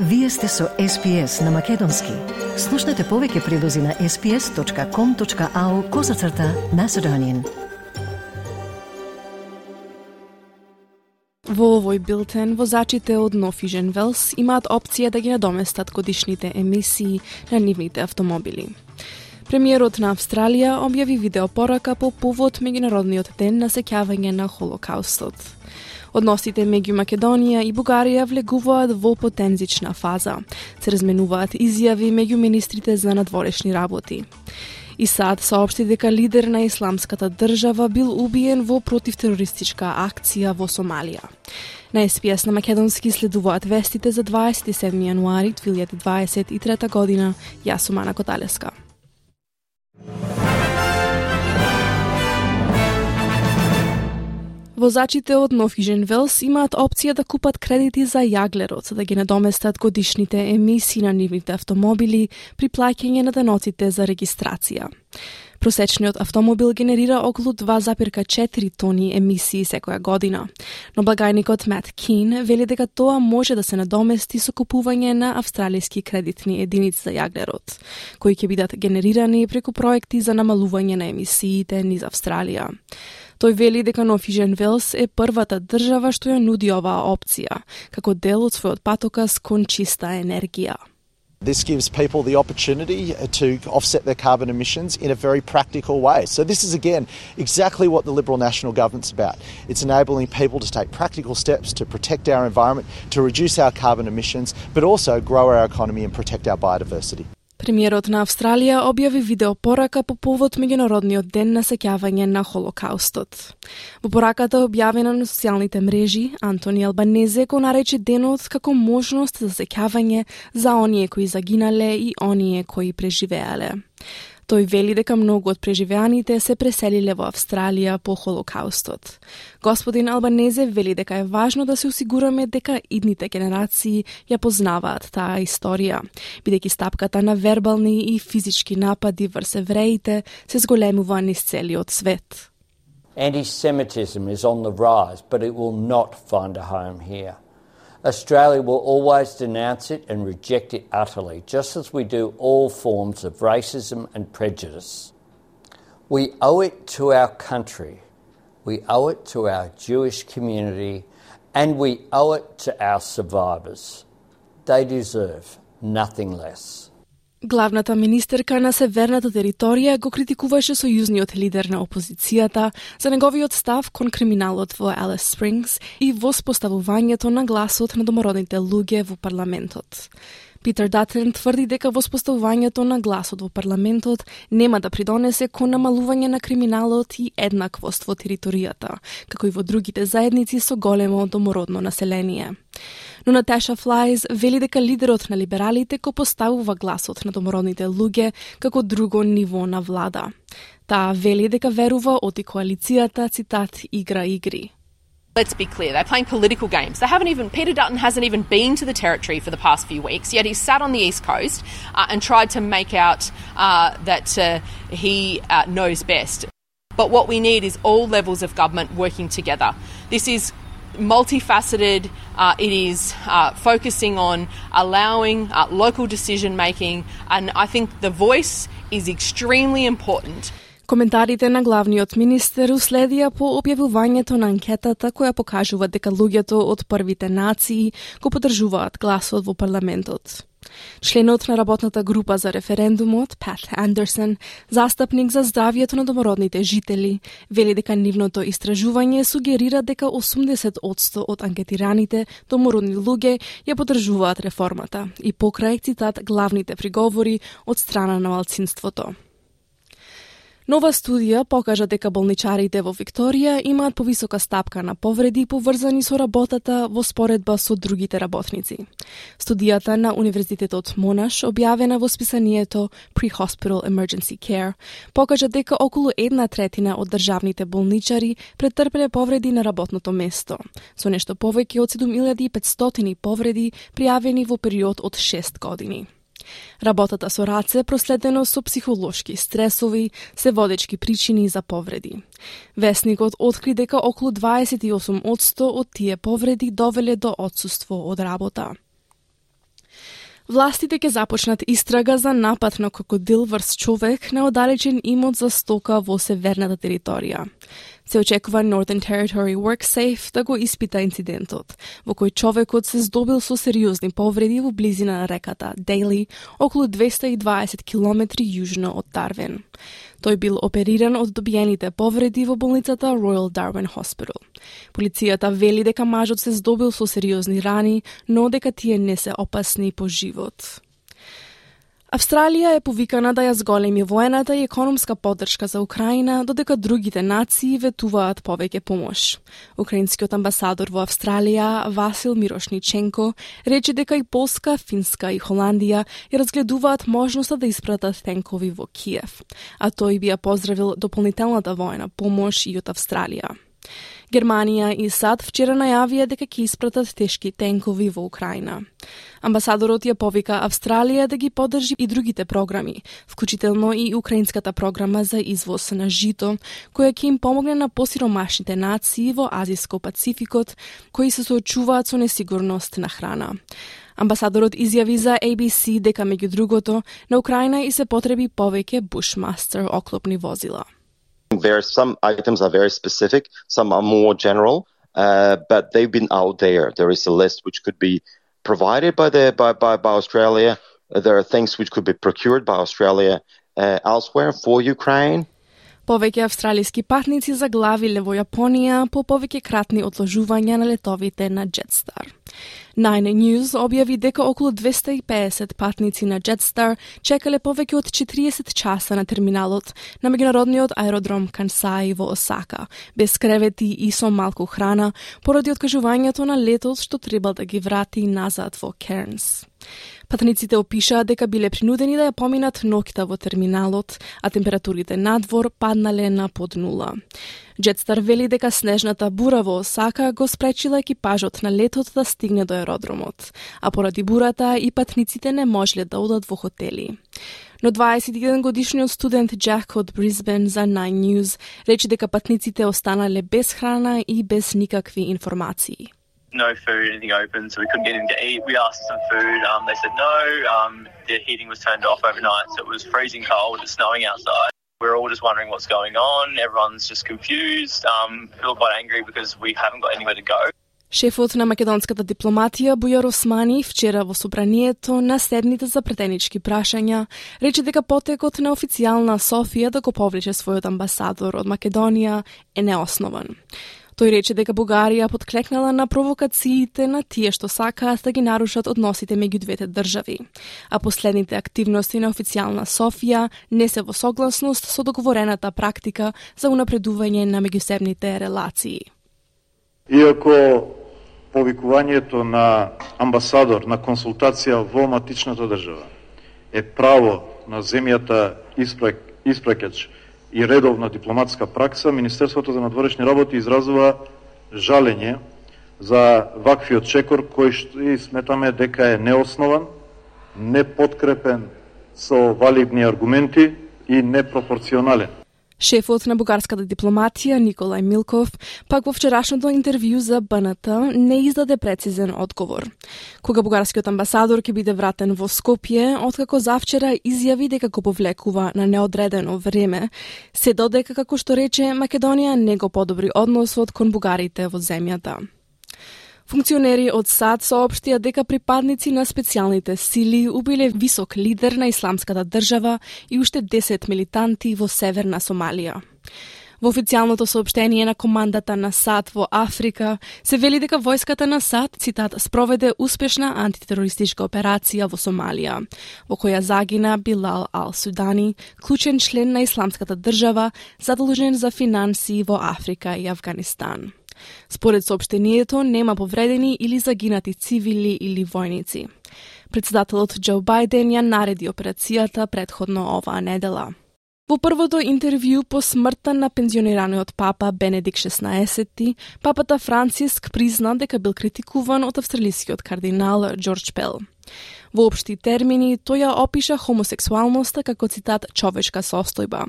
Вие сте со SPS на Македонски. Слушнете повеќе прилози на sps.com.au козацрта Macedonian. Во овој билтен, возачите од Нофижен Велс имаат опција да ги надоместат годишните емисии на нивните автомобили. Премиерот на Австралија објави видеопорака по повод Меѓународниот ден на сеќавање на Холокаустот. Односите меѓу Македонија и Бугарија влегуваат во потензична фаза. Се разменуваат изјави меѓу министрите за надворешни работи. И САД соопшти дека лидер на исламската држава бил убиен во противтерористичка акција во Сомалија. На СПС на Македонски следуваат вестите за 27 јануари 2023 година. Јас сум Ана Коталеска. Возачите од Нофижен Велс имаат опција да купат кредити за јаглерот за да ги надоместат годишните емисии на нивните автомобили при плаќање на даноците за регистрација. Просечниот автомобил генерира околу 2,4 тони емисии секоја година, но благајникот Мат Кин вели дека тоа може да се надомести со купување на австралиски кредитни единици за јаглерот, кои ќе бидат генерирани преку проекти за намалување на емисиите низ Австралија. Тој вели дека Нофижен Велс е првата држава што ја нуди оваа опција, како дел од својот патоказ кон чиста енергија. This gives people the opportunity to offset their carbon emissions in a very practical way. So, this is again exactly what the Liberal National Government's about. It's enabling people to take practical steps to protect our environment, to reduce our carbon emissions, but also grow our economy and protect our biodiversity. Премиерот на Австралија објави видеопорака по повод Меѓународниот ден на сеќавање на Холокаустот. Во пораката објавена на социјалните мрежи, Антони Албанезе го нарече денот како можност за сеќавање за оние кои загинале и оние кои преживеале. Тој вели дека многу од преживеаните се преселиле во Австралија по Холокаустот. Господин Албанезе вели дека е важно да се осигураме дека идните генерации ја познаваат таа историја, бидејќи стапката на вербални и физички напади врз евреите се зголемува низ целиот свет. Anti-Semitism is on the rise, but it will not find a home here. Australia will always denounce it and reject it utterly, just as we do all forms of racism and prejudice. We owe it to our country, we owe it to our Jewish community, and we owe it to our survivors. They deserve nothing less. Главната министерка на Северната територија го критикуваше сојузниот лидер на опозицијата за неговиот став кон криминалот во Алис Спрингс и воспоставувањето на гласот на домородните луѓе во парламентот. Питер Датлен тврди дека воспоставувањето на гласот во парламентот нема да придонесе кон намалување на криминалот и еднаквост во територијата, како и во другите заедници со големо домородно население. Но Наташа Флайз вели дека лидерот на либералите го поставува гласот на домородните луѓе како друго ниво на влада. Таа вели дека верува оти коалицијата, цитат, игра игри. Let's be clear, they're playing political games. They haven't even, Peter Dutton hasn't even been to the territory for the past few weeks, yet he's sat on the East Coast uh, and tried to make out uh, that uh, he uh, knows best. But what we need is all levels of government working together. This is multifaceted. Uh, it is uh, focusing on allowing local decision making, and I think the voice is extremely important. Коментарите на главниот министер уследија по објавувањето на анкетата која покажува дека луѓето од првите нации го поддржуваат гласот во парламентот. Членот на работната група за референдумот, Пат Андерсон, застапник за здравието на домородните жители, вели дека нивното истражување сугерира дека 80% од анкетираните домородни луѓе ја поддржуваат реформата и покрај цитат главните приговори од страна на малцинството. Нова студија покажа дека болничарите во Викторија имаат повисока стапка на повреди поврзани со работата во споредба со другите работници. Студијата на Универзитетот Монаш, објавена во списанието Pre-Hospital Emergency Care, покажа дека околу една третина од државните болничари претрпеле повреди на работното место, со нешто повеќе од 7500 повреди пријавени во период од 6 години. Работата со раце проследено со психолошки стресови, се водечки причини за повреди. Весникот откри дека околу 28% од тие повреди довеле до отсуство од работа. Властите ќе започнат истрага за напад на крокодил врз човек на оддалечен имот за стока во северната територија. Се очекува Northern Territory WorkSafe да го испита инцидентот, во кој човекот се здобил со сериозни повреди во близина на реката Дейли, околу 220 км јужно од Дарвин. Тој бил опериран од добиените повреди во болницата Royal Darwin Hospital. Полицијата вели дека мажот се здобил со сериозни рани, но дека тие не се опасни по живот. Австралија е повикана да ја зголеми воената и економска поддршка за Украина, додека другите нации ветуваат повеќе помош. Украинскиот амбасадор во Австралија, Васил Мирошниченко, рече дека и Полска, Финска и Холандија ја разгледуваат можноста да испратат тенкови во Киев, а тој би ја поздравил дополнителната воена помош и од Австралија. Германија и САД вчера најавија дека ќе испратат тешки тенкови во Украина. Амбасадорот ја повика Австралија да ги поддржи и другите програми, вклучително и украинската програма за извоз на жито, која ќе им помогне на посиромашните нации во Азиско-Пацификот, кои се соочуваат со несигурност на храна. Амбасадорот изјави за ABC дека меѓу другото на Украина и се потреби повеќе Bushmaster оклопни возила. There some items are very specific, some are more general, uh, but they've been out there. There is a list which could be provided by the by, by, by Australia. There are things which could be procured by Australia uh, elsewhere for Ukraine. Повеќе австралиски патници заглавиле во Јапонија по повеќе кратни одложувања на летовите на Jetstar. Nine News објави дека околу 250 патници на Jetstar чекале повеќе од 40 часа на терминалот на меѓународниот аеродром Кансаи во Осака, без кревети и со малку храна, поради откажувањето на летот што требал да ги врати назад во Кернс. Патниците опишаа дека биле принудени да ја поминат ноќта во терминалот, а температурите надвор паднале на под нула. Джетстар вели дека снежната бура во Осака го спречила екипажот на летот да стигне до аеродромот, а поради бурата и патниците не можеле да одат во хотели. Но 21 годишниот студент Джак од Брисбен за Nine News рече дека патниците останале без храна и без никакви информации. no food, anything open, so we couldn't get in to eat. We asked some food. Um, they said no. Um, the heating was turned off overnight, so it was freezing cold. It's snowing outside. We're all just wondering what's going on. Everyone's just confused. Um, feel quite angry because we haven't got anywhere to go. Шефот на македонската дипломатија Бујар Османи вчера во собранието на седните за претенички прашања рече дека потекот на официјална Софија да го повлече својот амбасадор од Македонија е неоснован. Тој рече дека Бугарија подклекнала на провокациите на тие што сакаат да ги нарушат односите меѓу двете држави, а последните активности на официјална Софија не се во согласност со договорената практика за унапредување на меѓусебните релации. Иако повикувањето на амбасадор на консултација во матичната држава е право на земјата испракач и редовна дипломатска пракса, Министерството за надворешни работи изразува жалење за ваквиот чекор кој што и сметаме дека е неоснован, неподкрепен со валидни аргументи и непропорционален. Шефот на бугарската дипломатија Николај Милков пак во вчерашното интервју за БНТ не издаде прецизен одговор. Кога бугарскиот амбасадор ќе биде вратен во Скопје, откако завчера изјави дека го повлекува на неодредено време, се додека како што рече Македонија не го подобри односот кон бугарите во земјата. Функционери од САД соопштија дека припадници на специјалните сили убиле висок лидер на исламската држава и уште 10 милитанти во северна Сомалија. Во официјалното сообштение на командата на САД во Африка се вели дека војската на САД, цитат, спроведе успешна антитерористичка операција во Сомалија, во која загина Билал Ал-Судани, клучен член на Исламската држава, задолжен за финансии во Африка и Афганистан. Според сообштението, нема повредени или загинати цивили или војници. Председателот Џо Бајден ја нареди операцијата предходно оваа недела. Во првото интервју по смртта на пензионираниот папа Бенедик XVI, папата Франциск призна дека бил критикуван од австралискиот кардинал Џорџ Пел. Во општи термини, тој ја опиша хомосексуалноста како цитат човечка состојба,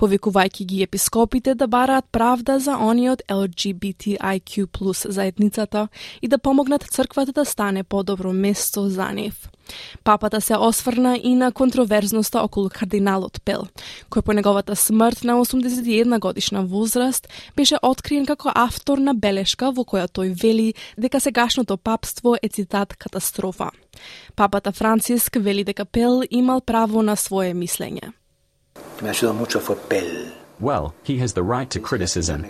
повикувајќи ги епископите да бараат правда за ониот LGBTIQ плюс заедницата и да помогнат црквата да стане подобро место за нив. Папата се осврна и на контроверзноста околу кардиналот Пел, кој по неговата смрт на 81 годишна возраст беше откриен како автор на белешка во која тој вели дека сегашното папство е цитат катастрофа. Папата Франциск вели дека Пел имал право на свое мислење. Well, he has the right to criticism.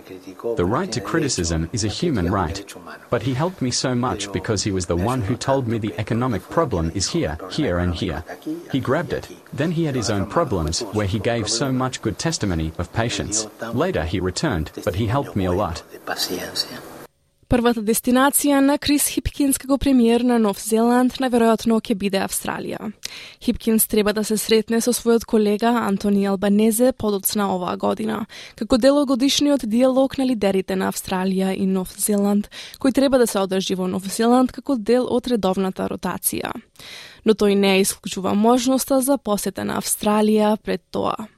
The right to criticism is a human right. But he helped me so much because he was the one who told me the economic problem is here, here, and here. He grabbed it. Then he had his own problems, where he gave so much good testimony of patience. Later he returned, but he helped me a lot. Првата дестинација на Крис Хипкинс како премиер на Нов Зеланд наверојатно ќе биде Австралија. Хипкинс треба да се сретне со својот колега Антони Албанезе подоцна оваа година, како дел од годишниот диалог на лидерите на Австралија и Нов Зеланд, кој треба да се одржи во Нов Зеланд како дел од редовната ротација. Но тој не исклучува можноста за посета на Австралија пред тоа.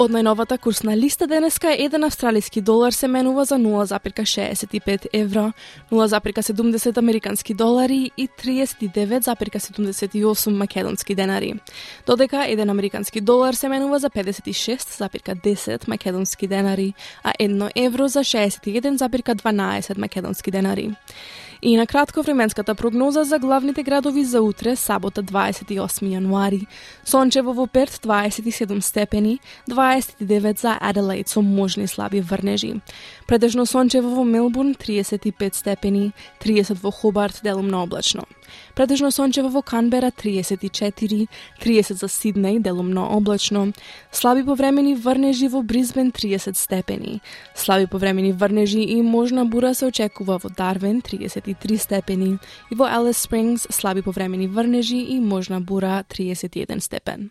Од најновата курсна листа денеска еден австралиски долар се менува за 0,65 евро, 0,70 американски долари и 39,78 македонски денари. Додека еден американски долар се менува за 56,10 македонски денари, а едно евро за 61,12 македонски денари. И на кратко временската прогноза за главните градови за утре, сабота 28 јануари. Сончево во Перт 27 степени, 29 за Аделаид со можни слаби врнежи. Предежно сончево во Мелбурн 35 степени, 30 во Хобарт делумно облачно. Предежно сончево во Канбера 34, 30 за Сиднеј делумно облачно, слаби повремени врнежи во Бризбен 30 степени, слаби повремени врнежи и можна бура се очекува во Дарвен 33 степени и во Алис Спрингс слаби повремени врнежи и можна бура 31 степен.